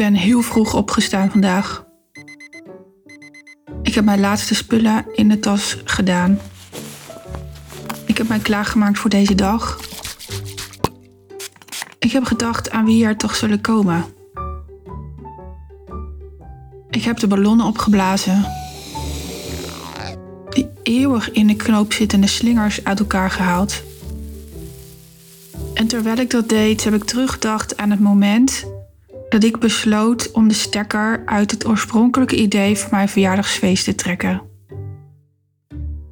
ben heel vroeg opgestaan vandaag. Ik heb mijn laatste spullen in de tas gedaan. Ik heb mij klaargemaakt voor deze dag. Ik heb gedacht aan wie er toch zullen komen. Ik heb de ballonnen opgeblazen. Die eeuwig in de knoop zittende slingers uit elkaar gehaald. En terwijl ik dat deed, heb ik teruggedacht aan het moment dat ik besloot om de stekker uit het oorspronkelijke idee van mijn verjaardagsfeest te trekken.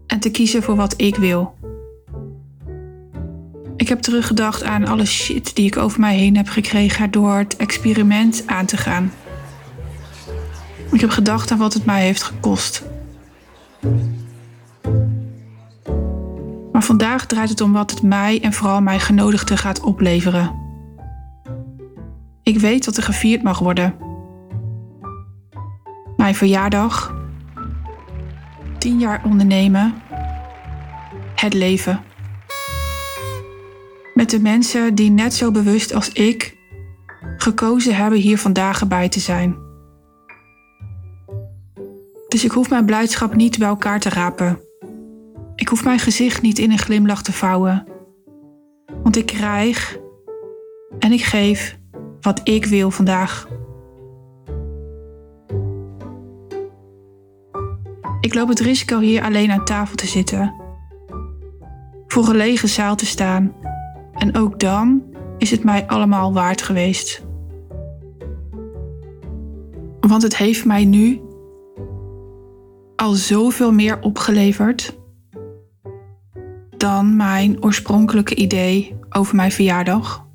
En te kiezen voor wat ik wil. Ik heb teruggedacht aan alle shit die ik over mij heen heb gekregen door het experiment aan te gaan. Ik heb gedacht aan wat het mij heeft gekost. Maar vandaag draait het om wat het mij en vooral mijn genodigden gaat opleveren. Ik weet dat er gevierd mag worden. Mijn verjaardag. Tien jaar ondernemen. Het leven. Met de mensen die net zo bewust als ik gekozen hebben hier vandaag bij te zijn. Dus ik hoef mijn blijdschap niet bij elkaar te rapen. Ik hoef mijn gezicht niet in een glimlach te vouwen. Want ik krijg en ik geef wat ik wil vandaag. Ik loop het risico hier alleen aan tafel te zitten, voor een lege zaal te staan. En ook dan is het mij allemaal waard geweest. Want het heeft mij nu al zoveel meer opgeleverd dan mijn oorspronkelijke idee over mijn verjaardag.